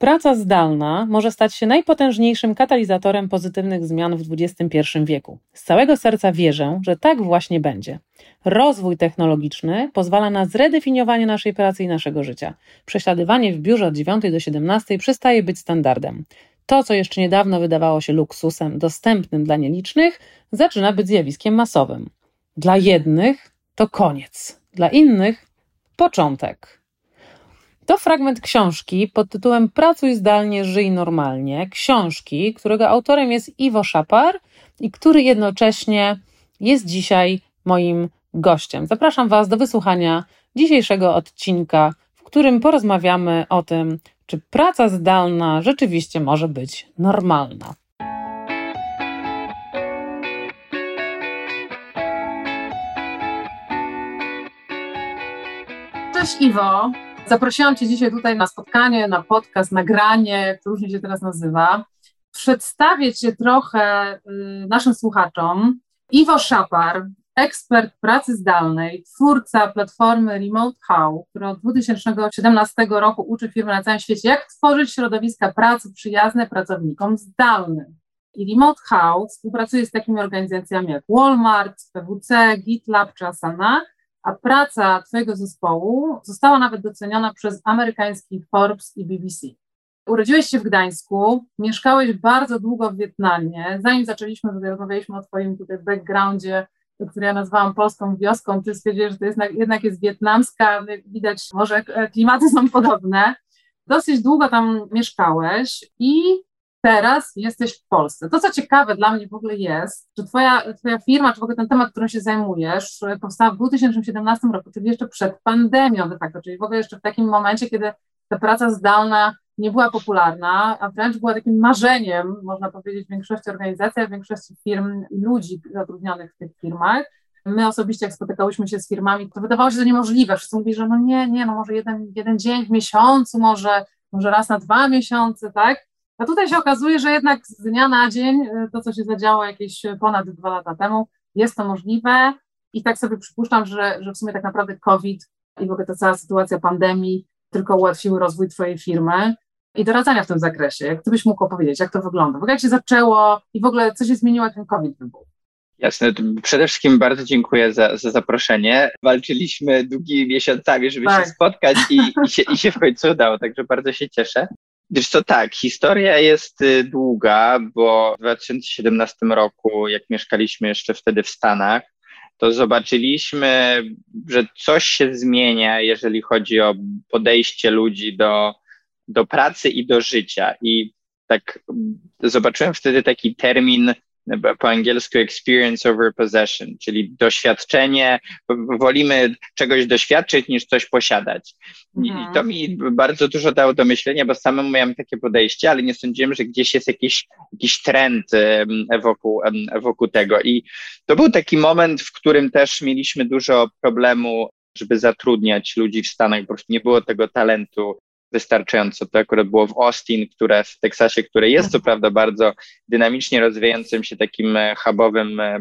Praca zdalna może stać się najpotężniejszym katalizatorem pozytywnych zmian w XXI wieku. Z całego serca wierzę, że tak właśnie będzie. Rozwój technologiczny pozwala na zredefiniowanie naszej pracy i naszego życia. Prześladowanie w biurze od 9 do 17 przestaje być standardem. To, co jeszcze niedawno wydawało się luksusem dostępnym dla nielicznych, zaczyna być zjawiskiem masowym. Dla jednych to koniec, dla innych początek. To fragment książki pod tytułem Pracuj zdalnie, żyj normalnie. Książki, którego autorem jest Iwo Szapar i który jednocześnie jest dzisiaj moim gościem. Zapraszam Was do wysłuchania dzisiejszego odcinka, w którym porozmawiamy o tym, czy praca zdalna rzeczywiście może być normalna. Cześć Iwo. Zaprosiłam Cię dzisiaj tutaj na spotkanie, na podcast, nagranie, to różnie się teraz nazywa. Przedstawię Cię trochę y, naszym słuchaczom. Iwo Szapar, ekspert pracy zdalnej, twórca platformy Remote How, która od 2017 roku uczy firmy na całym świecie, jak tworzyć środowiska pracy przyjazne pracownikom zdalnym. I Remote How współpracuje z takimi organizacjami jak Walmart, PWC, GitLab czy Asana, a praca Twojego zespołu została nawet doceniona przez amerykańskich Forbes i BBC. Urodziłeś się w Gdańsku, mieszkałeś bardzo długo w Wietnamie. Zanim zaczęliśmy, tutaj rozmawialiśmy o Twoim tutaj backgroundzie, który ja nazwałam polską wioską, Ty stwierdziłeś, że to jest, jednak jest wietnamska, widać, może klimaty są podobne. Dosyć długo tam mieszkałeś i teraz jesteś w Polsce. To, co ciekawe dla mnie w ogóle jest, że twoja, twoja firma, czy w ogóle ten temat, którym się zajmujesz, powstała w 2017 roku, czyli jeszcze przed pandemią de facto, czyli w ogóle jeszcze w takim momencie, kiedy ta praca zdalna nie była popularna, a wręcz była takim marzeniem, można powiedzieć, większości organizacji, większości firm i ludzi zatrudnionych w tych firmach. My osobiście, jak spotykałyśmy się z firmami, to wydawało się to niemożliwe. Wszyscy mówili, że no nie, nie, no może jeden, jeden dzień w miesiącu, może, może raz na dwa miesiące, tak? A tutaj się okazuje, że jednak z dnia na dzień y, to, co się zadziało jakieś ponad dwa lata temu, jest to możliwe i tak sobie przypuszczam, że, że w sumie tak naprawdę COVID i w ogóle ta cała sytuacja pandemii tylko ułatwiły rozwój Twojej firmy i doradzania w tym zakresie. Jak Ty byś mógł opowiedzieć, jak to wygląda? W ogóle jak się zaczęło i w ogóle co się zmieniło, jak ten COVID wybuchł? Jasne, przede wszystkim bardzo dziękuję za, za zaproszenie. Walczyliśmy długimi miesiącami, żeby tak. się spotkać i, i, się, i się w końcu udało, także bardzo się cieszę. Wiesz co, tak, historia jest y, długa, bo w 2017 roku, jak mieszkaliśmy jeszcze wtedy w Stanach, to zobaczyliśmy, że coś się zmienia, jeżeli chodzi o podejście ludzi do, do pracy i do życia. I tak zobaczyłem wtedy taki termin po angielsku experience over possession, czyli doświadczenie, wolimy czegoś doświadczyć niż coś posiadać. Mhm. I to mi bardzo dużo dało do myślenia, bo samemu miałem takie podejście, ale nie sądziłem, że gdzieś jest jakiś, jakiś trend wokół, wokół tego. I to był taki moment, w którym też mieliśmy dużo problemu żeby zatrudniać ludzi w Stanach, prostu nie było tego talentu wystarczająco. To akurat było w Austin, które w Teksasie, które jest co mhm. prawda bardzo dynamicznie rozwijającym się takim e, hubowym, e,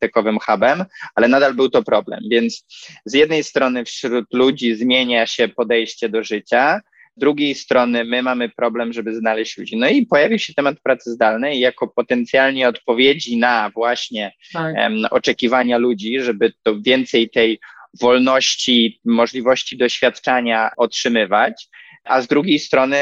tekowym hubem, ale nadal był to problem. Więc z jednej strony wśród ludzi zmienia się podejście do życia, z drugiej strony my mamy problem, żeby znaleźć ludzi. No i pojawił się temat pracy zdalnej jako potencjalnie odpowiedzi na właśnie tak. um, oczekiwania ludzi, żeby to więcej tej wolności, możliwości doświadczania otrzymywać a z drugiej strony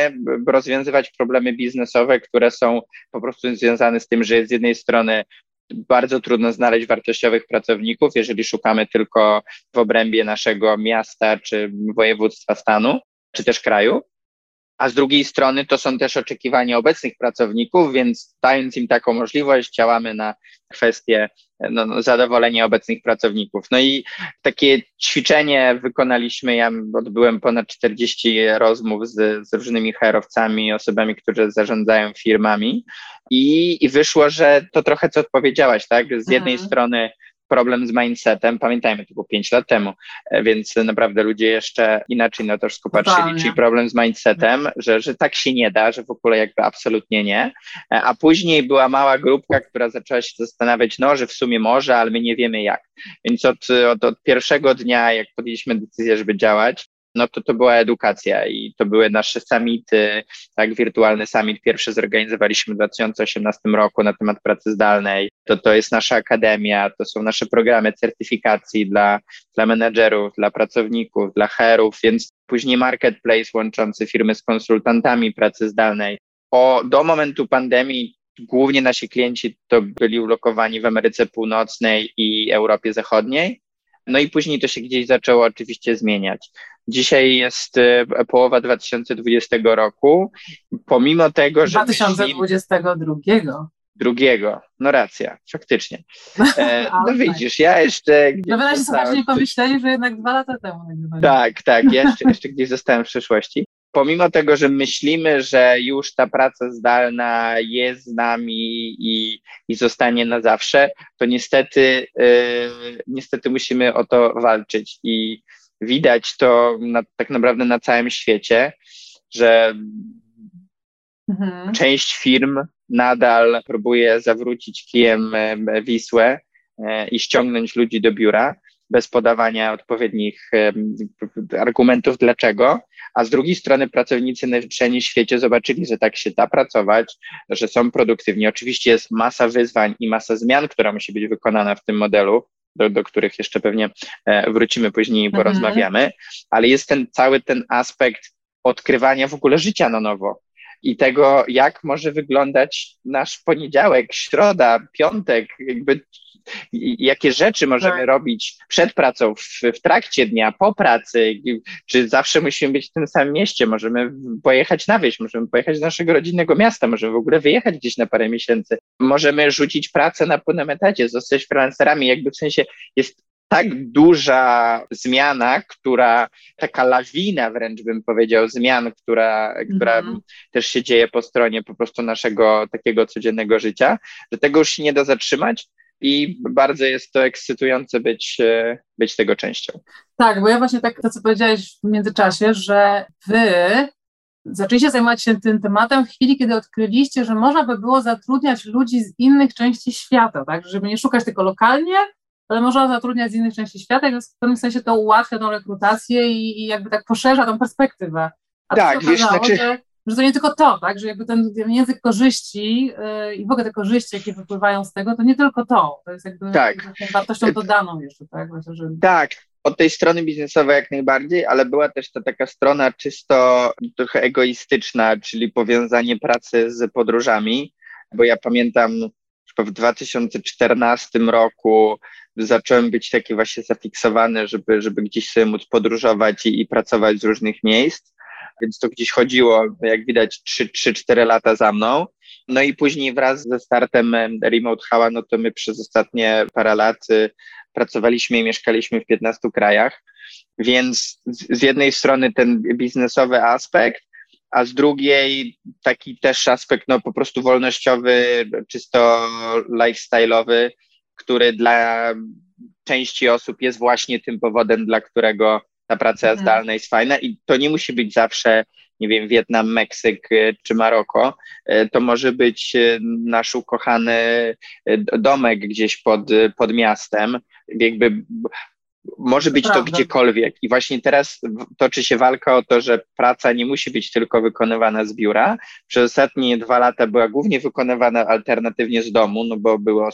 rozwiązywać problemy biznesowe, które są po prostu związane z tym, że z jednej strony bardzo trudno znaleźć wartościowych pracowników, jeżeli szukamy tylko w obrębie naszego miasta czy województwa stanu, czy też kraju a z drugiej strony to są też oczekiwania obecnych pracowników, więc dając im taką możliwość, działamy na kwestię no, no, zadowolenia obecnych pracowników. No i takie ćwiczenie wykonaliśmy, ja odbyłem ponad 40 rozmów z, z różnymi herowcami, osobami, które zarządzają firmami i, i wyszło, że to trochę co odpowiedziałaś, tak? Z jednej mhm. strony problem z mindsetem. Pamiętajmy, to było 5 lat temu, e, więc naprawdę ludzie jeszcze inaczej na to wszystko patrzyli, czyli problem z mindsetem, że, że tak się nie da, że w ogóle jakby absolutnie nie. E, a później była mała grupka, która zaczęła się zastanawiać, no, że w sumie może, ale my nie wiemy jak. Więc od, od, od pierwszego dnia, jak podjęliśmy decyzję, żeby działać, no to to była edukacja i to były nasze summity, tak, wirtualny summit pierwszy zorganizowaliśmy w 2018 roku na temat pracy zdalnej, to to jest nasza akademia, to są nasze programy certyfikacji dla, dla menedżerów, dla pracowników, dla herów, więc później marketplace łączący firmy z konsultantami pracy zdalnej. O, do momentu pandemii głównie nasi klienci to byli ulokowani w Ameryce Północnej i Europie Zachodniej, no i później to się gdzieś zaczęło oczywiście zmieniać. Dzisiaj jest e, połowa 2020 roku. Pomimo tego, że. 2022. Drugiego, no racja, faktycznie. E, no widzisz, ja jeszcze. No wyraźnie słuchacze nie pomyśleli, że jednak dwa lata temu Tak, tak, ja jeszcze, jeszcze gdzieś zostałem w przyszłości pomimo tego, że myślimy, że już ta praca zdalna jest z nami i, i zostanie na zawsze, to niestety, yy, niestety musimy o to walczyć i widać to na, tak naprawdę na całym świecie, że mhm. część firm nadal próbuje zawrócić kijem Wisłę e, i ściągnąć ludzi do biura bez podawania odpowiednich argumentów dlaczego, a z drugiej strony pracownicy na w świecie zobaczyli, że tak się da pracować, że są produktywni. Oczywiście jest masa wyzwań i masa zmian, która musi być wykonana w tym modelu, do, do których jeszcze pewnie e, wrócimy później i mhm. porozmawiamy, ale jest ten cały ten aspekt odkrywania w ogóle życia na nowo i tego, jak może wyglądać nasz poniedziałek, środa, piątek, jakby jakie rzeczy możemy tak. robić przed pracą, w, w, trakcie dnia, po pracy, czy zawsze musimy być w tym samym mieście, możemy pojechać na wieś, możemy pojechać do naszego rodzinnego miasta, możemy w ogóle wyjechać gdzieś na parę miesięcy, możemy rzucić pracę na pełnym etacie, zostać freelancerami, jakby w sensie jest tak duża zmiana, która, taka lawina wręcz bym powiedział, zmian, która, która -hmm. też się dzieje po stronie po prostu naszego takiego codziennego życia, że tego już się nie da zatrzymać i bardzo jest to ekscytujące być, e, być tego częścią. Tak, bo ja właśnie tak to, co powiedziałeś w międzyczasie, że wy zaczęliście zajmować się tym tematem w chwili, kiedy odkryliście, że można by było zatrudniać ludzi z innych części świata, tak, żeby nie szukać tylko lokalnie, ale można zatrudniać z innych części świata, więc w pewnym sensie to ułatwia tą rekrutację i, i jakby tak poszerza tą perspektywę. A tak, wiesz, znaczy... Że, że to nie tylko to, tak, że jakby ten język korzyści yy, i w ogóle te korzyści, jakie wypływają z tego, to nie tylko to, to jest jakby tak. wartością dodaną jeszcze, tak? Myślę, że... Tak, od tej strony biznesowej jak najbardziej, ale była też ta taka strona czysto trochę egoistyczna, czyli powiązanie pracy z podróżami, bo ja pamiętam w 2014 roku zacząłem być taki właśnie zafiksowany, żeby, żeby gdzieś sobie móc podróżować i, i pracować z różnych miejsc. Więc to gdzieś chodziło, jak widać, 3-4 lata za mną. No i później wraz ze startem Remote Hała, no to my przez ostatnie parę lat y, pracowaliśmy i mieszkaliśmy w 15 krajach. Więc z jednej strony ten biznesowy aspekt, a z drugiej taki też aspekt no po prostu wolnościowy, czysto lifestyle'owy, który dla części osób jest właśnie tym powodem, dla którego ta praca mhm. zdalna jest fajna i to nie musi być zawsze, nie wiem, Wietnam, Meksyk y, czy Maroko. Y, to może być y, nasz ukochany domek gdzieś pod, pod miastem. Jakby może być to gdziekolwiek. I właśnie teraz toczy się walka o to, że praca nie musi być tylko wykonywana z biura. Przez ostatnie dwa lata była głównie wykonywana alternatywnie z domu, no bo były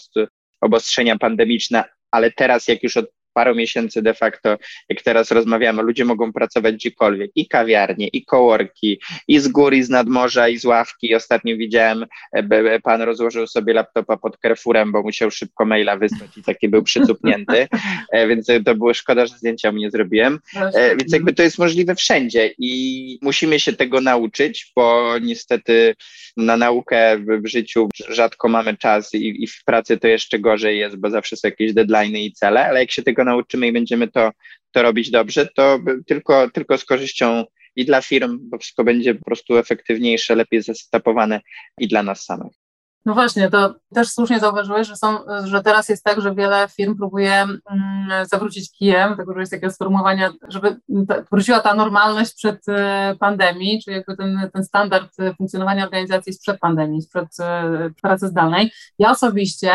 obostrzenia pandemiczne, ale teraz, jak już od paru miesięcy de facto, jak teraz rozmawiamy, ludzie mogą pracować gdziekolwiek, i kawiarnie, i kołorki, i z góry, i z nadmorza, i z ławki. Ostatnio widziałem, e, pan rozłożył sobie laptopa pod Carrefourem, bo musiał szybko maila wysłać i taki był przycupnięty, e, więc to było szkoda, że zdjęcia mu nie zrobiłem. E, więc jakby to jest możliwe wszędzie i musimy się tego nauczyć, bo niestety na naukę w życiu rzadko mamy czas i, i w pracy to jeszcze gorzej jest, bo zawsze są jakieś deadlines i cele, ale jak się tego nauczymy i będziemy to, to robić dobrze, to tylko, tylko z korzyścią i dla firm, bo wszystko będzie po prostu efektywniejsze, lepiej zestapowane i dla nas samych. No właśnie, to też słusznie zauważyłeś, że, są, że teraz jest tak, że wiele firm próbuje mm, zawrócić kijem, tego, że jest takie sformułowanie, żeby ta, wróciła ta normalność przed e, pandemii, czyli jakby ten, ten standard funkcjonowania organizacji sprzed pandemii, sprzed e, pracy zdalnej. Ja osobiście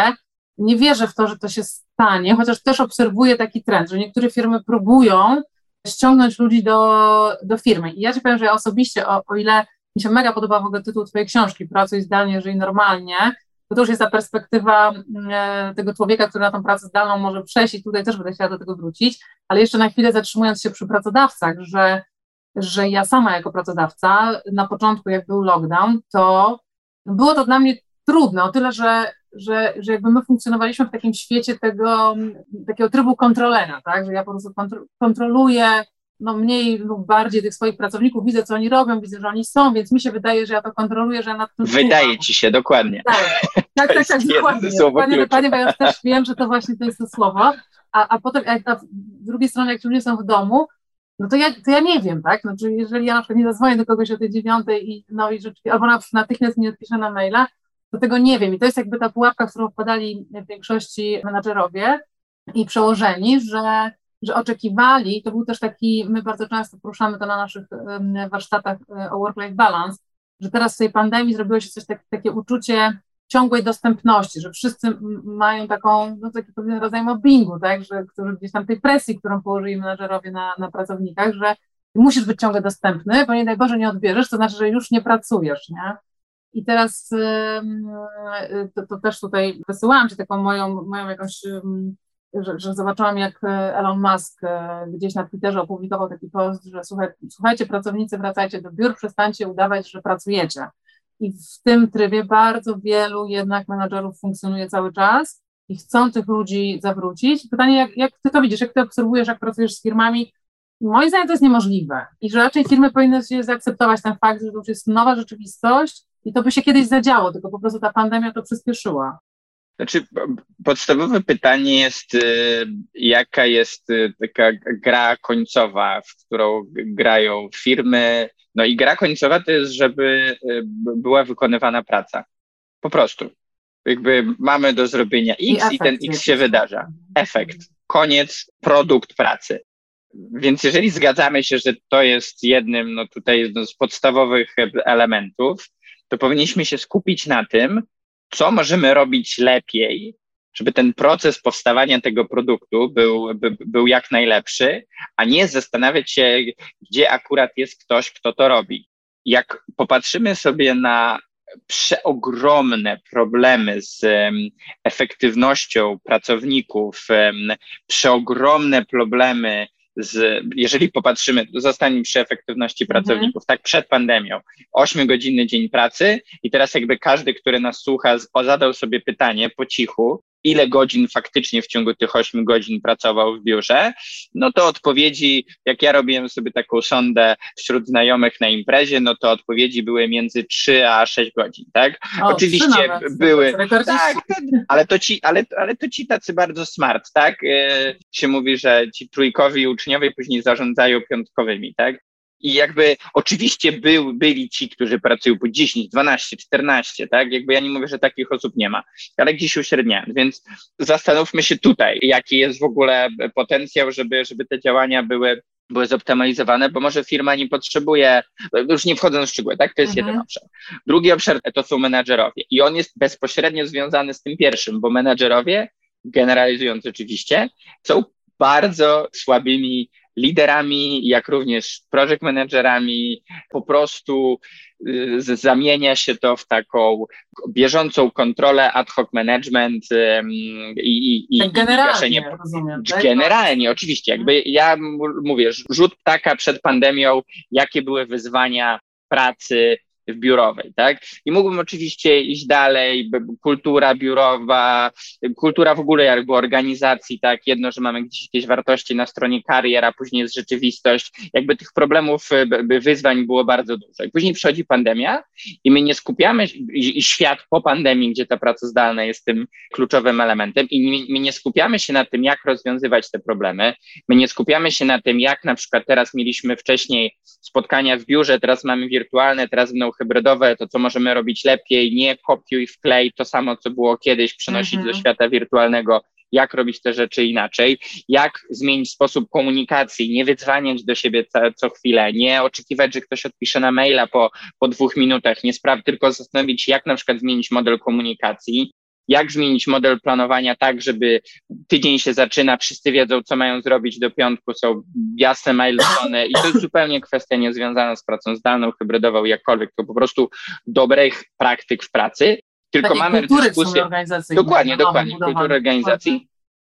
nie wierzę w to, że to się stanie, chociaż też obserwuję taki trend, że niektóre firmy próbują ściągnąć ludzi do, do firmy. I ja Ci powiem, że ja osobiście, o, o ile mi się mega podoba w ogóle tytuł Twojej książki, Pracuj zdalnie, żyj normalnie, to, już jest ta perspektywa e, tego człowieka, który na tą pracę zdalną może przejść i tutaj też będę chciała do tego wrócić, ale jeszcze na chwilę zatrzymując się przy pracodawcach, że, że ja sama jako pracodawca na początku, jak był lockdown, to było to dla mnie trudne, o tyle, że, że, że jakby my funkcjonowaliśmy w takim świecie tego takiego trybu kontrolera, tak, że ja po prostu kontroluję no mniej lub bardziej tych swoich pracowników, widzę, co oni robią, widzę, że oni są, więc mi się wydaje, że ja to kontroluję, że ja nad tym Wydaje ci się, dokładnie. Tak, tak, tak, tak dokładnie. Dokładnie, dokładnie, bo ja też wiem, że to właśnie to jest to słowo, a, a potem jak na, z drugiej strony, jak ci ludzie są w domu, no to ja, to ja nie wiem, tak, znaczy jeżeli ja na przykład nie zadzwonię do kogoś o tej dziewiątej i, no i albo na, natychmiast nie odpiszę na maila, to tego nie wiem i to jest jakby ta pułapka, w którą wpadali w większości menadżerowie i przełożeni, że że oczekiwali, to był też taki, my bardzo często poruszamy to na naszych warsztatach e, o work-life balance, że teraz w tej pandemii zrobiło się coś tak, takie uczucie ciągłej dostępności, że wszyscy mają taką, no taki pewien rodzaj mobbingu, tak, że który gdzieś tam tej presji, którą położyli menadżerowie na, na pracownikach, że musisz być ciągle dostępny, bo nie daj Boże nie odbierzesz, to znaczy, że już nie pracujesz, nie? I teraz to, to też tutaj wysyłałam Ci taką moją, moją jakąś że, że zobaczyłam, jak e, Elon Musk e, gdzieś na Twitterze opublikował taki post, że słuchaj, słuchajcie, pracownicy, wracajcie do biur, przestańcie udawać, że pracujecie. I w tym trybie bardzo wielu jednak menadżerów funkcjonuje cały czas i chcą tych ludzi zawrócić. Pytanie, jak, jak ty to widzisz, jak ty obserwujesz, jak pracujesz z firmami? Moim zdaniem to jest niemożliwe i że raczej firmy powinny się zaakceptować ten fakt, że to już jest nowa rzeczywistość i to by się kiedyś zadziało, tylko po prostu ta pandemia to przyspieszyła. Znaczy, podstawowe pytanie jest, y, jaka jest y, taka gra końcowa, w którą grają firmy. No i gra końcowa to jest, żeby y, była wykonywana praca. Po prostu. Jakby mamy do zrobienia X i, i ten X się wydarza. Efekt. Koniec, produkt pracy. Więc jeżeli zgadzamy się, że to jest jednym, no tutaj jednym z podstawowych elementów, to powinniśmy się skupić na tym, co możemy robić lepiej, żeby ten proces powstawania tego produktu był, by, był jak najlepszy, a nie zastanawiać się, gdzie akurat jest ktoś, kto to robi. Jak popatrzymy sobie na przeogromne problemy z um, efektywnością pracowników, um, przeogromne problemy z, jeżeli popatrzymy, zostaniemy przy efektywności mhm. pracowników, tak przed pandemią, 8-godzinny dzień pracy i teraz jakby każdy, który nas słucha, zadał sobie pytanie po cichu, ile godzin faktycznie w ciągu tych 8 godzin pracował w biurze, no to odpowiedzi, jak ja robiłem sobie taką sondę wśród znajomych na imprezie, no to odpowiedzi były między 3 a 6 godzin, tak? O, Oczywiście były. Tak, ale to ci, ale, ale to ci tacy bardzo smart, tak? E, się mówi, że ci trójkowi uczniowie później zarządzają piątkowymi, tak? I jakby oczywiście był, byli ci, którzy pracują po 10, 12, 14, tak? Jakby ja nie mówię, że takich osób nie ma, ale gdzieś uśredniając. Więc zastanówmy się tutaj, jaki jest w ogóle potencjał, żeby, żeby te działania były były zoptymalizowane, bo może firma nie potrzebuje, już nie wchodząc w szczegóły, tak? To jest mhm. jeden obszar. Drugi obszar to są menadżerowie i on jest bezpośrednio związany z tym pierwszym, bo menadżerowie, generalizując oczywiście, są bardzo słabymi liderami, jak również project managerami. Po prostu y, zamienia się to w taką bieżącą kontrolę, ad hoc management i, i, tak generalnie, i rozumiem, tak? Generalnie, oczywiście. Jakby ja mówię, rzut ptaka przed pandemią, jakie były wyzwania pracy w biurowej, tak? I mógłbym oczywiście iść dalej, kultura biurowa, kultura w ogóle jakby organizacji, tak? Jedno, że mamy gdzieś jakieś wartości na stronie kariera, później jest rzeczywistość, jakby tych problemów, wyzwań było bardzo dużo. I później przychodzi pandemia i my nie skupiamy, i świat po pandemii, gdzie ta praca zdalna jest tym kluczowym elementem i my nie skupiamy się na tym, jak rozwiązywać te problemy, my nie skupiamy się na tym, jak na przykład teraz mieliśmy wcześniej spotkania w biurze, teraz mamy wirtualne, teraz będą hybrydowe, to co możemy robić lepiej, nie kopiuj, wklej, to samo, co było kiedyś, przenosić -hmm. do mhm. świata wirtualnego, jak robić te rzeczy inaczej, jak zmienić sposób komunikacji, nie wydzwaniać do siebie co, co chwilę, nie oczekiwać, że ktoś odpisze na maila po, po dwóch minutach, nie spraw, tylko zastanowić się, jak na przykład zmienić model komunikacji, jak zmienić model planowania tak, żeby tydzień się zaczyna, wszyscy wiedzą, co mają zrobić do piątku, są jasne milestone i to jest zupełnie kwestia niezwiązana z pracą zdalną, hybrydową, jakkolwiek, to po prostu dobrych praktyk w pracy. Tylko Takie mamy dyskusję. Dokładnie, dokładnie, kultury organizacji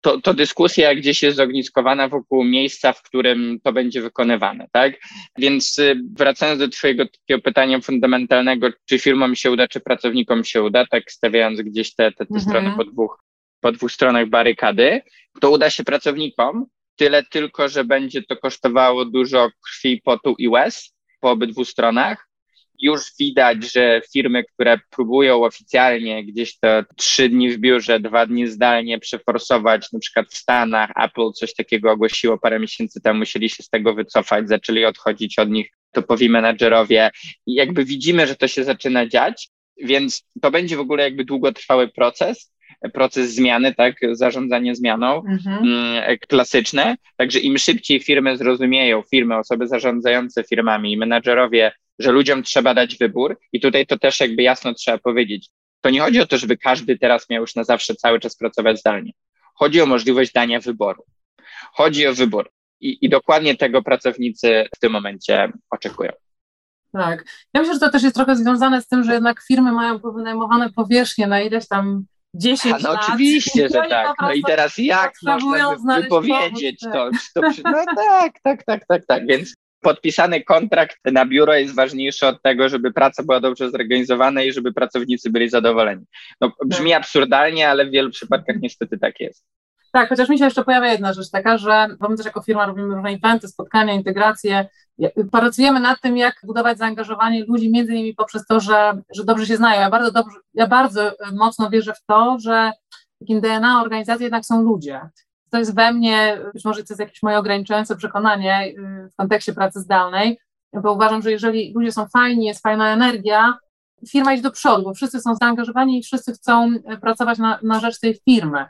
to, to dyskusja gdzieś jest zogniskowana wokół miejsca, w którym to będzie wykonywane, tak? Więc y, wracając do Twojego takiego pytania fundamentalnego, czy firmom się uda, czy pracownikom się uda, tak stawiając gdzieś te, te, te mhm. strony po dwóch, po dwóch stronach barykady, to uda się pracownikom, tyle tylko, że będzie to kosztowało dużo krwi, potu i łez po obydwu stronach, już widać, że firmy, które próbują oficjalnie gdzieś to trzy dni w biurze, dwa dni zdalnie przeforsować, na przykład w Stanach, Apple coś takiego ogłosiło parę miesięcy temu, musieli się z tego wycofać, zaczęli odchodzić od nich topowi menadżerowie. I jakby widzimy, że to się zaczyna dziać, więc to będzie w ogóle jakby długotrwały proces, proces zmiany, tak, zarządzanie zmianą mhm. Mm, klasyczne. Także im szybciej firmy zrozumieją, firmy, osoby zarządzające firmami i menadżerowie że ludziom trzeba dać wybór i tutaj to też jakby jasno trzeba powiedzieć. To nie chodzi o to, żeby każdy teraz miał już na zawsze cały czas pracować zdalnie. Chodzi o możliwość dania wyboru. Chodzi o wybór. I, I dokładnie tego pracownicy w tym momencie oczekują. Tak. Ja myślę, że to też jest trochę związane z tym, że jednak firmy mają wynajmowane powierzchnie na ileś tam 10 A, no lat. oczywiście, że tak. No i teraz jak można wypowiedzieć to, to? No tak, tak, tak, tak, tak. Więc podpisany kontrakt na biuro jest ważniejszy od tego, żeby praca była dobrze zorganizowana i żeby pracownicy byli zadowoleni. No, brzmi tak. absurdalnie, ale w wielu przypadkach niestety tak jest. Tak, chociaż mi się jeszcze pojawia jedna rzecz taka, że my też jako firma robimy różne eventy, spotkania, integracje. Pracujemy nad tym, jak budować zaangażowanie ludzi, między innymi poprzez to, że, że dobrze się znają. Ja bardzo, dobrze, ja bardzo mocno wierzę w to, że takim DNA organizacji jednak są ludzie to jest we mnie, być może to jest jakieś moje ograniczające przekonanie y, w kontekście pracy zdalnej, bo uważam, że jeżeli ludzie są fajni, jest fajna energia, firma idzie do przodu, bo wszyscy są zaangażowani i wszyscy chcą y, pracować na, na rzecz tej firmy.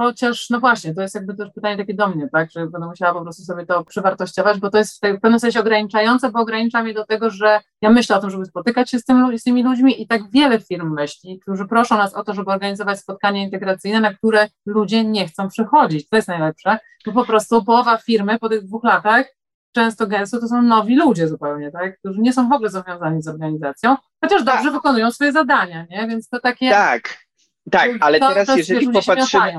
Chociaż, no właśnie, to jest jakby też pytanie takie do mnie, tak, że będę musiała po prostu sobie to przewartościować, bo to jest w pewnym sensie ograniczające, bo ogranicza mnie do tego, że ja myślę o tym, żeby spotykać się z, tym, z tymi ludźmi i tak wiele firm myśli, którzy proszą nas o to, żeby organizować spotkania integracyjne, na które ludzie nie chcą przychodzić. To jest najlepsze, bo po prostu połowa firmy po tych dwóch latach często gęsto to są nowi ludzie zupełnie, tak, którzy nie są w ogóle związani z organizacją, chociaż dobrze tak. wykonują swoje zadania, nie? Więc to takie... Tak, tak, ale to, teraz to jeżeli popatrzymy.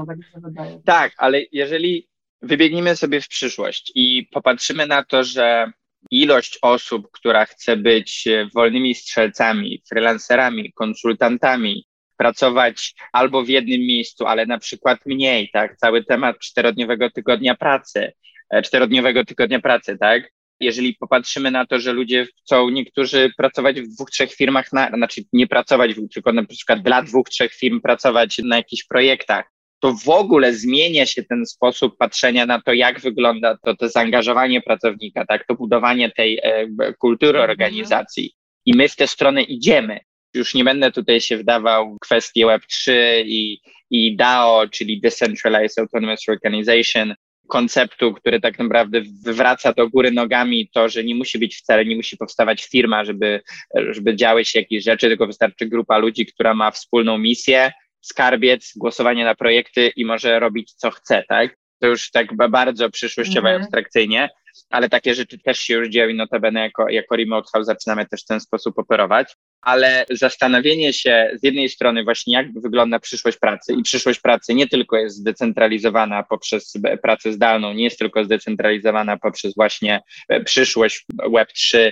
tak, tak, ale jeżeli wybiegniemy sobie w przyszłość i popatrzymy na to, że ilość osób, która chce być wolnymi strzelcami, freelancerami, konsultantami, pracować albo w jednym miejscu, ale na przykład mniej, tak? Cały temat czterodniowego tygodnia pracy, e, czterodniowego tygodnia pracy, tak? Jeżeli popatrzymy na to, że ludzie chcą niektórzy pracować w dwóch, trzech firmach, na, znaczy nie pracować, tylko na przykład dla dwóch, trzech firm pracować na jakichś projektach, to w ogóle zmienia się ten sposób patrzenia na to, jak wygląda to, to zaangażowanie pracownika, tak, to budowanie tej e, kultury mhm. organizacji. I my w tę stronę idziemy. Już nie będę tutaj się wdawał w kwestie Web3 i, i DAO, czyli Decentralized Autonomous Organization, konceptu, który tak naprawdę wywraca do góry nogami to, że nie musi być wcale, nie musi powstawać firma, żeby, żeby działy się jakieś rzeczy, tylko wystarczy grupa ludzi, która ma wspólną misję, skarbiec, głosowanie na projekty i może robić co chce, tak? To już tak bardzo przyszłościowo -hmm. abstrakcyjnie, ale takie rzeczy też się już dzieją i notabene jako, jako Remote House zaczynamy też w ten sposób operować ale zastanowienie się z jednej strony właśnie, jak wygląda przyszłość pracy i przyszłość pracy nie tylko jest zdecentralizowana poprzez pracę zdalną, nie jest tylko zdecentralizowana poprzez właśnie e, przyszłość Web3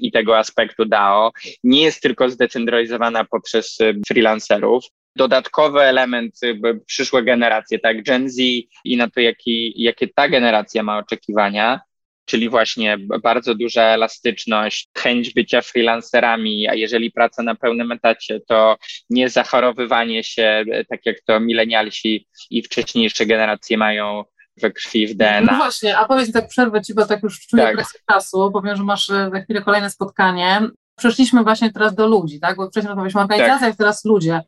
i tego aspektu DAO, nie jest tylko zdecentralizowana poprzez e, freelancerów, dodatkowy element przyszłe generacje, tak, Gen Z i na to, jaki, jakie ta generacja ma oczekiwania, czyli właśnie bardzo duża elastyczność, chęć bycia freelancerami, a jeżeli praca na pełnym etacie, to nie zachorowywanie się, tak jak to milenialsi i wcześniejsze generacje mają we krwi, w DNA. No właśnie, a powiedz tak, przerwę Ci, bo tak już czuję tak. presję czasu, powiem, że masz e, za chwilę kolejne spotkanie. Przeszliśmy właśnie teraz do ludzi, tak, bo wcześniej rozmawialiśmy o organizacjach, tak. teraz ludzie.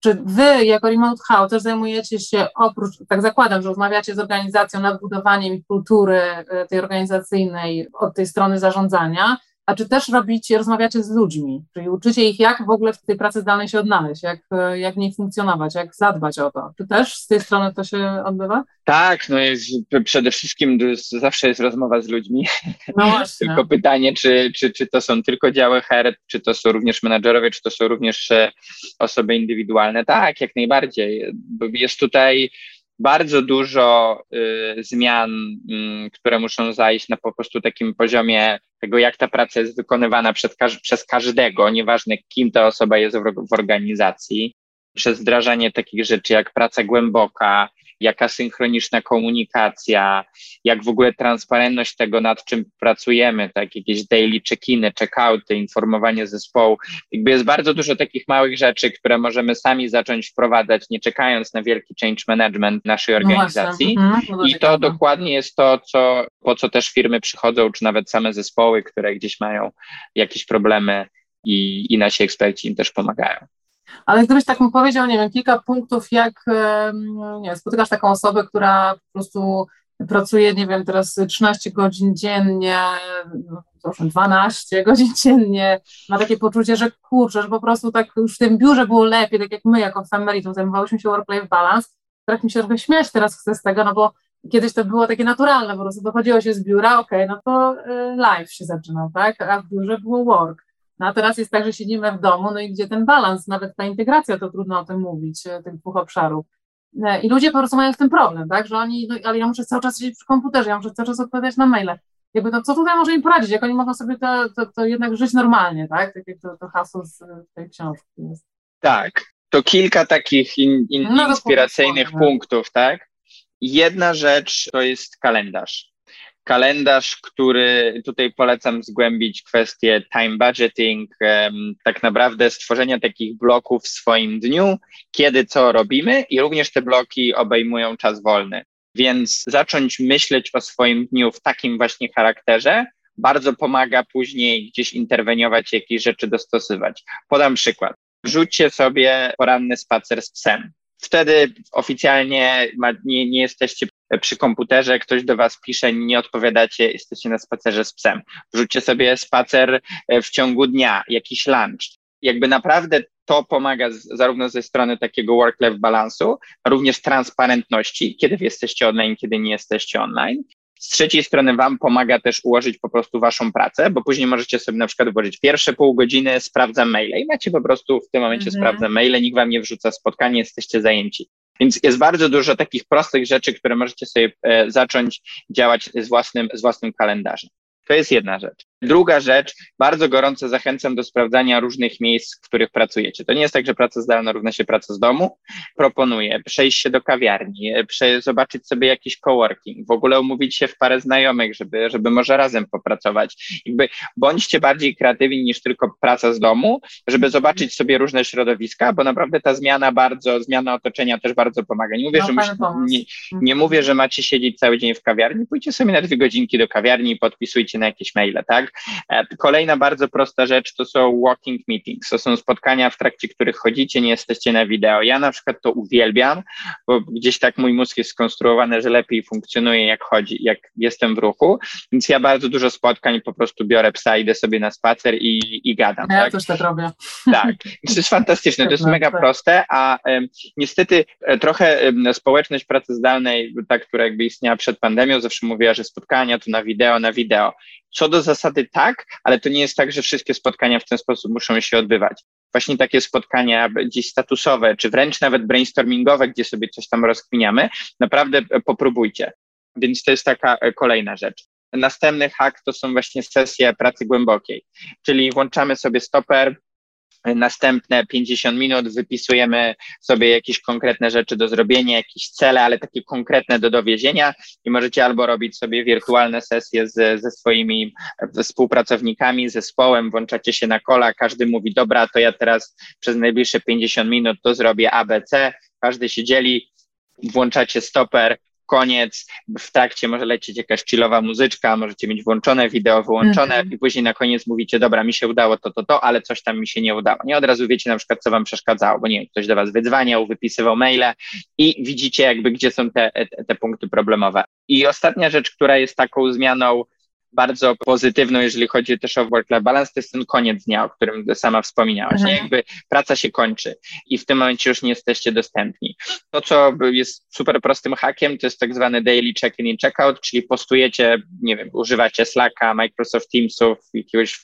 Czy wy jako Remote House też zajmujecie się oprócz, tak zakładam, że rozmawiacie z organizacją nad budowaniem kultury e, tej organizacyjnej od tej strony zarządzania, a czy też robicie, rozmawiacie z ludźmi, czyli uczycie ich, jak w ogóle w tej pracy zdalnej się odnaleźć, jak, jak w niej funkcjonować, jak zadbać o to. Czy też z tej strony to się odbywa? Tak, no jest, przede wszystkim zawsze jest rozmowa z ludźmi. No właśnie. tylko pytanie, czy, czy, czy to są tylko działy HR, czy to są również menadżerowie, czy to są również e, osoby indywidualne. Tak, jak najbardziej. Jest tutaj bardzo dużo y, zmian, y, które muszą zajść na po prostu takim poziomie tego, jak ta praca jest wykonywana przez, przez każdego, nieważne kim ta osoba jest w, w organizacji, przez wdrażanie takich rzeczy jak praca głęboka, jaka synchroniczna komunikacja, jak w ogóle transparentność tego, nad czym pracujemy, tak, jakieś daily check-iny, check-outy, informowanie zespołu. Jakby jest bardzo dużo takich małych rzeczy, które możemy sami zacząć wprowadzać, nie czekając na wielki change management naszej no organizacji. No mhm, I to dokładnie jest to, co, po co też firmy przychodzą, czy nawet same zespoły, które gdzieś mają jakieś problemy i, i nasi eksperci im też pomagają. Ale gdybyś tak mu powiedział, nie wiem, kilka punktów, jak nie wiem, spotykasz taką osobę, która po prostu pracuje, nie wiem, teraz 13 godzin dziennie, proszę, 12 godzin dziennie, ma takie poczucie, że kurczę, że po prostu tak już w tym biurze było lepiej, tak jak my jako Femeritum zajmowałyśmy się work-life balance, tak mi się trochę śmiać teraz chcę z tego, no bo kiedyś to było takie naturalne, po prostu dochodziło się z biura, okej, okay, no to y, live się zaczynał, tak, a w biurze było work. No a teraz jest tak, że siedzimy w domu, no i gdzie ten balans, nawet ta integracja, to trudno o tym mówić, e, tych dwóch obszarów. E, I ludzie po prostu mają z tym problem, tak, że oni, no, ale ja muszę cały czas siedzieć przy komputerze, ja muszę cały czas odpowiadać na maile. Jakby to, co tutaj może im poradzić, jak oni mogą sobie to, to, to jednak żyć normalnie, tak, tak jak to, to hasło z tej książki jest. Tak, to kilka takich in, in, no, inspiracyjnych punktów, tak. Jedna rzecz to jest kalendarz kalendarz, który tutaj polecam zgłębić kwestię time budgeting, tak naprawdę stworzenia takich bloków w swoim dniu, kiedy co robimy i również te bloki obejmują czas wolny. Więc zacząć myśleć o swoim dniu w takim właśnie charakterze bardzo pomaga później gdzieś interweniować, jakieś rzeczy dostosować. Podam przykład. Wrzućcie sobie poranny spacer z psem. Wtedy oficjalnie nie, nie jesteście przy komputerze, ktoś do Was pisze, nie odpowiadacie, jesteście na spacerze z psem. Wrzućcie sobie spacer e, w ciągu dnia, jakiś lunch. Jakby naprawdę to pomaga z, zarówno ze strony takiego work-life balansu, również transparentności, kiedy jesteście online, kiedy nie jesteście online. Z trzeciej strony Wam pomaga też ułożyć po prostu Waszą pracę, bo później możecie sobie na przykład włożyć pierwsze pół godziny, sprawdzam maile i macie po prostu w tym momencie mhm. sprawdzam maile, nikt Wam nie wrzuca spotkanie, jesteście zajęci. Więc jest bardzo dużo takich prostych rzeczy, które możecie sobie e, zacząć działać z własnym, z własnym kalendarzem. To jest jedna rzecz. Druga rzecz, bardzo gorąco zachęcam do sprawdzania różnych miejsc, w których pracujecie. To nie jest tak, że praca zdalna równa się praca z domu. Proponuję przejść się do kawiarni, zobaczyć sobie jakiś coworking, w ogóle umówić się w parę znajomych, żeby, żeby może razem popracować. Jakby bądźcie bardziej kreatywni niż tylko praca z domu, żeby zobaczyć sobie różne środowiska, bo naprawdę ta zmiana bardzo, zmiana otoczenia też bardzo pomaga. Nie mówię, no, że musi, nie, nie mówię, że macie siedzieć cały dzień w kawiarni, pójdźcie sobie na dwie godzinki do kawiarni i podpisujcie na jakieś maile, tak? E, kolejna bardzo prosta rzecz to są walking meetings. To są spotkania, w trakcie których chodzicie, nie jesteście na wideo. Ja na przykład to uwielbiam, bo gdzieś tak mój mózg jest skonstruowany, że lepiej funkcjonuje jak chodzi, jak jestem w ruchu, więc ja bardzo dużo spotkań po prostu biorę psa, idę sobie na spacer i, i gadam. Ja tak? też tak robię. Tak, to jest fantastyczne, to jest mega proste, a um, niestety e, trochę um, społeczność pracy zdalnej, ta, która jakby istniała przed pandemią, zawsze mówiła, że spotkania to na wideo, na wideo. Co do zasady tak, ale to nie jest tak, że wszystkie spotkania w ten sposób muszą się odbywać. Właśnie takie spotkania gdzieś statusowe, czy wręcz nawet brainstormingowe, gdzie sobie coś tam rozkminiamy, naprawdę popróbujcie. Więc to jest taka e, kolejna rzecz. Następny hak to są właśnie sesje pracy głębokiej, czyli włączamy sobie stoper, następne 50 minut wypisujemy sobie jakieś konkretne rzeczy do zrobienia, jakieś cele, ale takie konkretne do dowiezienia i możecie albo robić sobie wirtualne sesje z, ze swoimi współpracownikami, zespołem, włączacie się na kola, każdy mówi, dobra, to ja teraz przez najbliższe 50 minut to zrobię ABC, każdy się dzieli, włączacie stoper, koniec, w trakcie może lecieć jakaś chillowa muzyczka, możecie mieć włączone wideo, wyłączone -hmm. i później na koniec mówicie, dobra, mi się udało to, to, to, ale coś tam mi się nie udało. Nie od razu wiecie na przykład, co wam przeszkadzało, bo nie wiem, ktoś do was wydzwaniał, wypisywał maile i widzicie jakby, gdzie są te, te, te punkty problemowe. I ostatnia rzecz, która jest taką zmianą bardzo pozytywną, jeżeli chodzi też o work-life balance, to jest ten koniec dnia, o którym sama wspominałaś. Mhm. Jakby praca się kończy i w tym momencie już nie jesteście dostępni. To, co jest super prostym hakiem, to jest tak zwany daily check-in i check-out, czyli postujecie, nie wiem, używacie Slacka, Microsoft Teamsów, jakiegoś,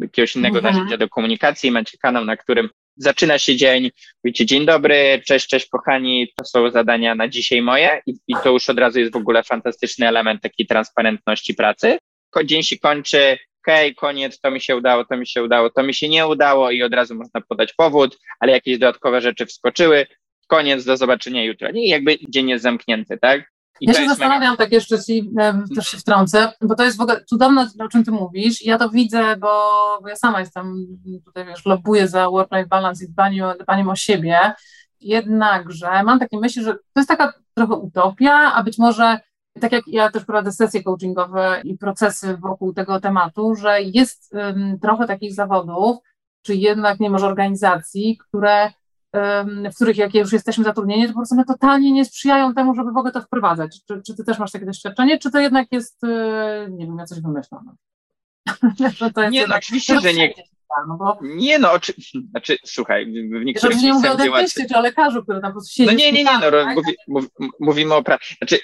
jakiegoś innego mhm. narzędzia do komunikacji, macie kanał, na którym zaczyna się dzień, mówicie dzień dobry, cześć, cześć kochani, to są zadania na dzisiaj moje i, i to już od razu jest w ogóle fantastyczny element takiej transparentności pracy. Dzień się kończy, okej, okay, koniec, to mi się udało, to mi się udało, to mi się nie udało i od razu można podać powód, ale jakieś dodatkowe rzeczy wskoczyły, koniec, do zobaczenia jutro. Nie, jakby dzień jest zamknięty, tak? I ja się zastanawiam, mega... tak jeszcze ci też się wtrącę, bo to jest w ogóle cudowne, o czym ty mówisz. Ja to widzę, bo, bo ja sama jestem tutaj, wiesz, lobuję za work-life balance i dbaniem, dbaniem o siebie. Jednakże mam takie myśli, że to jest taka trochę utopia, a być może tak jak ja też prowadzę sesje coachingowe i procesy wokół tego tematu, że jest um, trochę takich zawodów, czy jednak nie może organizacji, które w których jak już jesteśmy zatrudnieni, to po prostu one totalnie nie sprzyjają temu, żeby w ogóle to wprowadzać. Czy, czy ty też masz takie doświadczenie, czy to jednak jest, e, nie wiem, ja coś wymyślam? nie, no oczywiście, że nie. No bo... Nie no, oczy... znaczy słuchaj, w niektórych nie mówię o dentyście czy o lekarzu, który tam po prostu siedzi. No nie, nie, nie, no, tak? mówi, mówimy o pracy. Znaczy,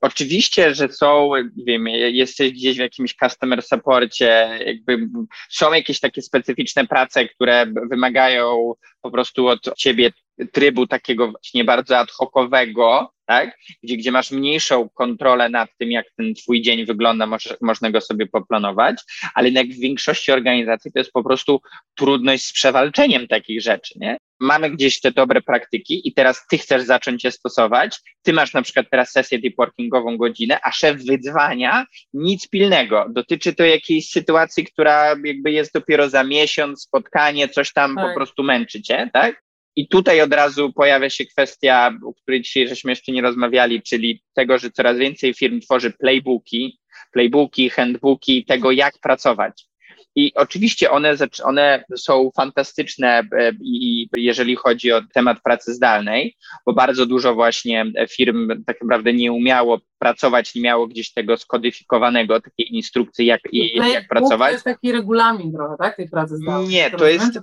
oczywiście, że są, wiem, jesteś gdzieś w jakimś customer supporcie, jakby są jakieś takie specyficzne prace, które wymagają po prostu od ciebie trybu takiego właśnie bardzo ad hocowego, tak? Gdzie, gdzie masz mniejszą kontrolę nad tym, jak ten twój dzień wygląda, może, można go sobie poplanować, ale jednak w większości organizacji to jest po prostu trudność z przewalczeniem takich rzeczy, nie? Mamy gdzieś te dobre praktyki i teraz ty chcesz zacząć je stosować, ty masz na przykład teraz sesję deep workingową godzinę, a szef wydzwania nic pilnego. Dotyczy to jakiejś sytuacji, która jakby jest dopiero za miesiąc, spotkanie, coś tam tak. po prostu męczy cię, tak? I tutaj od razu pojawia się kwestia, o której dzisiaj żeśmy jeszcze nie rozmawiali, czyli tego, że coraz więcej firm tworzy playbooki, playbooki, handbooki tego, jak pracować. I oczywiście one, one są fantastyczne, e, i jeżeli chodzi o temat pracy zdalnej, bo bardzo dużo właśnie firm tak naprawdę nie umiało pracować, nie miało gdzieś tego skodyfikowanego, takiej instrukcji, jak, i, jak pracować. To jest taki regulamin trochę, tak, tej pracy zdalnej? Nie, to jest,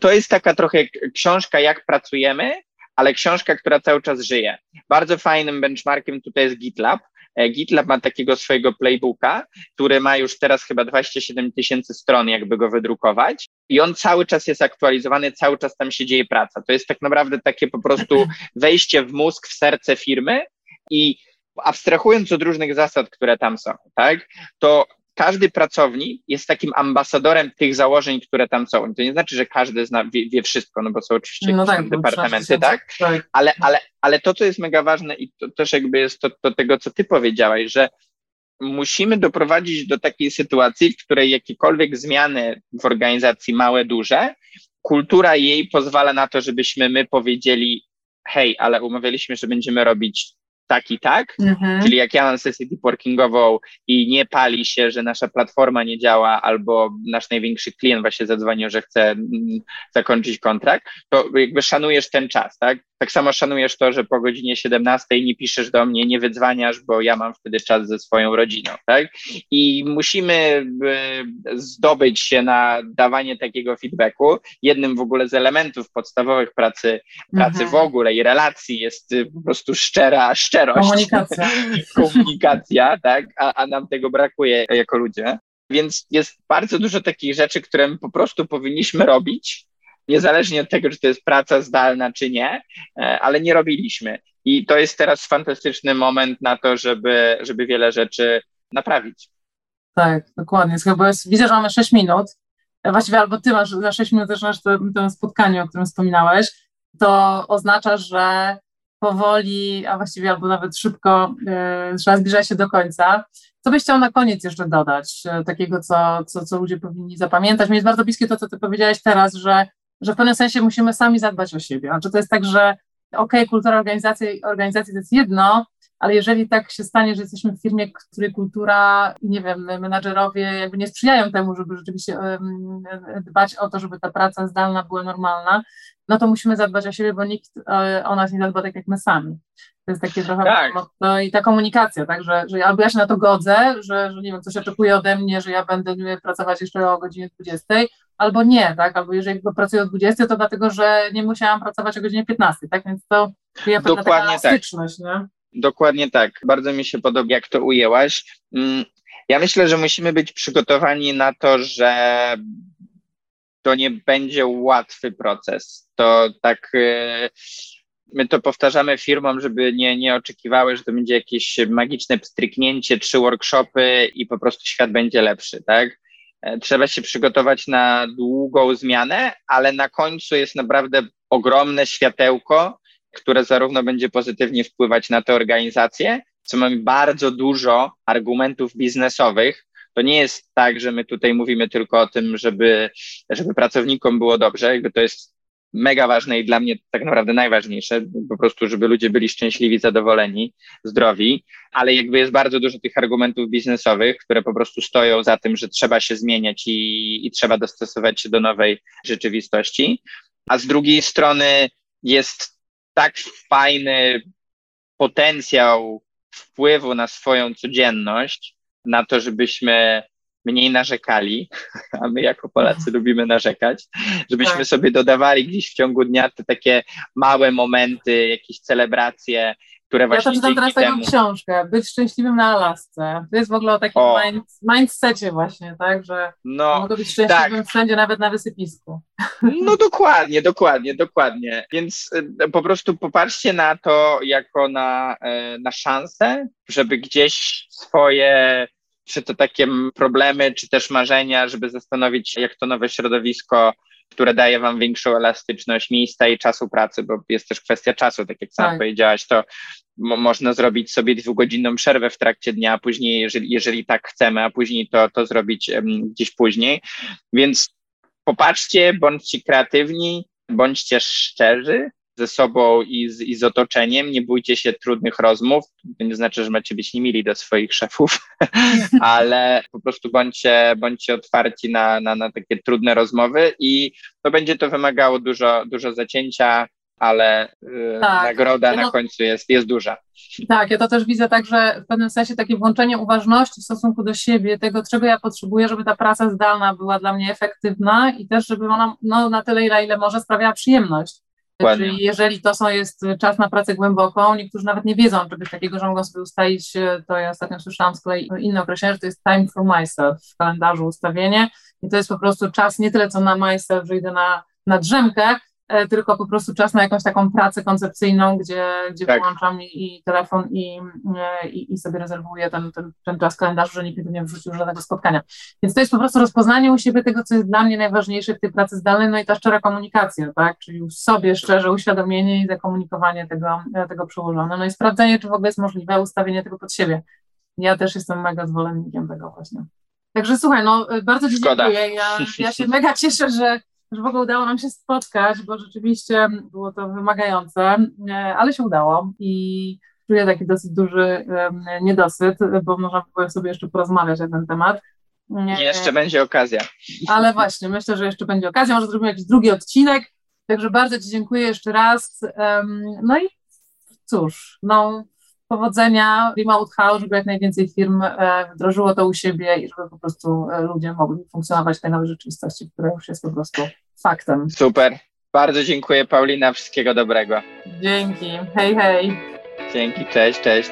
to jest taka trochę książka, jak pracujemy, ale książka, która cały czas żyje. Bardzo fajnym benchmarkiem tutaj jest GitLab, GitLab ma takiego swojego playbooka, który ma już teraz chyba 27 tysięcy stron, jakby go wydrukować. I on cały czas jest aktualizowany, cały czas tam się dzieje praca. To jest tak naprawdę takie po prostu wejście w mózg, w serce firmy i abstrahując od różnych zasad, które tam są, tak, to każdy pracownik jest takim ambasadorem tych założeń, które tam są. To nie znaczy, że każdy zna, wie, wie wszystko, no bo są oczywiście no tak, departamenty, tak? tak? Ale, ale, ale to, co jest mega ważne i to też jakby jest to, to tego, co ty powiedziałaś, że musimy doprowadzić do takiej sytuacji, w której jakiekolwiek zmiany w organizacji, małe, duże, kultura jej pozwala na to, żebyśmy my powiedzieli, hej, ale umawialiśmy, że będziemy robić tak i tak, mhm. czyli jak ja mam sesję deepworkingową i nie pali się, że nasza platforma nie działa albo nasz największy klient właśnie zadzwonił, że chce mm, zakończyć kontrakt, to jakby szanujesz ten czas, tak? Tak samo szanujesz to, że po godzinie 17 nie piszesz do mnie, nie wydzwaniasz, bo ja mam wtedy czas ze swoją rodziną, tak? I musimy zdobyć się na dawanie takiego feedbacku. Jednym w ogóle z elementów podstawowych pracy, pracy mhm. w ogóle i relacji jest y, po prostu szczera, szczerość. Komunikacja. Komunikacja, tak? A, a nam tego brakuje jako ludzie. Więc jest bardzo dużo takich rzeczy, które my po prostu powinniśmy robić, niezależnie od tego, czy to jest praca zdalna, czy nie, e, ale nie robiliśmy. I to jest teraz fantastyczny moment na to, żeby, żeby wiele rzeczy naprawić. Tak, dokładnie. Chyba jest, widzę, że mamy 6 minut. E, właściwie albo ty masz za 6 minut masz to, to spotkanie, o którym wspominałeś. To oznacza, że powoli, a właściwie albo nawet szybko trzeba zbliżać się do końca. Co byś chciał na koniec jeszcze dodać, takiego, co, co, co ludzie powinni zapamiętać? Mnie jest bardzo bliskie to, co ty powiedziałeś teraz, że że w pewnym sensie musimy sami zadbać o siebie. Znaczy to jest tak, że okej, okay, kultura organizacji, organizacji to jest jedno, ale jeżeli tak się stanie, że jesteśmy w firmie, której kultura, nie wiem, menadżerowie jakby nie sprzyjają temu, żeby rzeczywiście dbać o to, żeby ta praca zdalna była normalna, no to musimy zadbać o siebie, bo nikt e, o nas nie zadba tak jak my sami. To jest takie trochę, tak. no i ta komunikacja, tak, że, że albo ja się na to godzę, że, że nie wiem, coś oczekuje ode mnie, że ja będę pracować jeszcze o godzinie 20, albo nie, tak, albo jeżeli pracuję o 20, to dlatego, że nie musiałam pracować o godzinie 15, tak, więc to ja Dokładnie tak. Nie? Dokładnie tak. Bardzo mi się podoba, jak to ujęłaś. Mm, ja myślę, że musimy być przygotowani na to, że to nie będzie łatwy proces. To tak y, my to powtarzamy firmom, żeby nie, nie oczekiwały, że to będzie jakieś magiczne pstryknięcie, trzy workshopy i po prostu świat będzie lepszy, tak? E, trzeba się przygotować na długą zmianę, ale na końcu jest naprawdę ogromne światełko, które zarówno będzie pozytywnie wpływać na te organizacje, co mamy bardzo dużo argumentów biznesowych. To nie jest tak, że my tutaj mówimy tylko o tym, żeby, żeby pracownikom było dobrze, jakby to jest mega ważne i dla mnie tak naprawdę najważniejsze, po prostu, żeby ludzie byli szczęśliwi, zadowoleni, zdrowi, ale jakby jest bardzo dużo tych argumentów biznesowych, które po prostu stoją za tym, że trzeba się zmieniać i, i trzeba dostosować się do nowej rzeczywistości. A z drugiej strony jest tak fajny potencjał wpływu na swoją codzienność, na to, żebyśmy mniej narzekali, a my jako Polacy lubimy narzekać, żebyśmy tak. sobie dodawali gdzieś w ciągu dnia te takie małe momenty, jakieś celebracje, które właśnie. Ja to czytam teraz temu... taką książkę, Być szczęśliwym na Alasce. To jest w ogóle o takim o. Mind, mindsetie właśnie, tak, że no, mogę być szczęśliwym tak. wszędzie, nawet na wysypisku. No dokładnie, dokładnie, dokładnie. Więc y, po prostu popatrzcie na to jako na, y, na szansę, żeby gdzieś swoje czy to takie problemy, czy też marzenia, żeby zastanowić się, jak to nowe środowisko, które daje wam większą elastyczność miejsca i czasu pracy, bo jest też kwestia czasu, tak jak sam tak. powiedziałaś, to mo można zrobić sobie dwugodzinną przerwę w trakcie dnia, a później, jeżeli, jeżeli tak chcemy, a później to, to zrobić um, gdzieś później. Więc popatrzcie, bądźcie kreatywni, bądźcie szczerzy, ze sobą i z, i z otoczeniem. Nie bójcie się trudnych rozmów. To nie znaczy, że macie być niemili do swoich szefów, ale po prostu bądźcie, bądźcie otwarci na, na, na takie trudne rozmowy i to będzie to wymagało dużo, dużo zacięcia, ale y, tak. nagroda na końcu jest, jest duża. Tak, ja to też widzę tak, że w pewnym sensie takie włączenie uważności w stosunku do siebie, tego, czego ja potrzebuję, żeby ta praca zdalna była dla mnie efektywna i też, żeby ona no, na tyle, ile, ile może sprawiała przyjemność. Dokładnie. Czyli jeżeli to są, jest czas na pracę głęboką, niektórzy nawet nie wiedzą czegoś takiego, że mogą sobie ustalić, to ja ostatnio słyszałam z kolei inne określenie, że to jest time for myself w kalendarzu ustawienie i to jest po prostu czas nie tyle co na myself, że idę na, na drzemkę, E, tylko po prostu czas na jakąś taką pracę koncepcyjną, gdzie, gdzie tak. wyłączam i, i telefon i, e, i, i, sobie rezerwuję ten, ten, ten czas kalendarzu, że nikt nie wrzucił żadnego spotkania. Więc to jest po prostu rozpoznanie u siebie tego, co jest dla mnie najważniejsze w tej pracy zdalnej, no i ta szczera komunikacja, tak, czyli sobie szczerze uświadomienie i zakomunikowanie tego, e, tego przełożone, no i sprawdzenie, czy w ogóle jest możliwe ustawienie tego pod siebie. Ja też jestem mega zwolennikiem tego właśnie. Także słuchaj, no bardzo Ci dziękuję. Ja, ja się mega cieszę, że że w ogóle udało nam się spotkać, bo rzeczywiście było to wymagające, e, ale się udało i czuję taki dosyć duży niedosyt, bo można by sobie jeszcze porozmawiać na ten temat. Jeszcze będzie okazja. Ale właśnie, myślę, że jeszcze będzie okazja, może zrobimy jakiś drugi odcinek, także bardzo Ci dziękuję jeszcze raz. No i cóż, no powodzenia Remote House, żeby jak najwięcej firm e, wdrożyło to u siebie i żeby po prostu e, ludzie mogli funkcjonować w tej nowej rzeczywistości, która już jest po prostu faktem. Super. Bardzo dziękuję Paulina, wszystkiego dobrego. Dzięki. Hej, hej. Dzięki, cześć, cześć.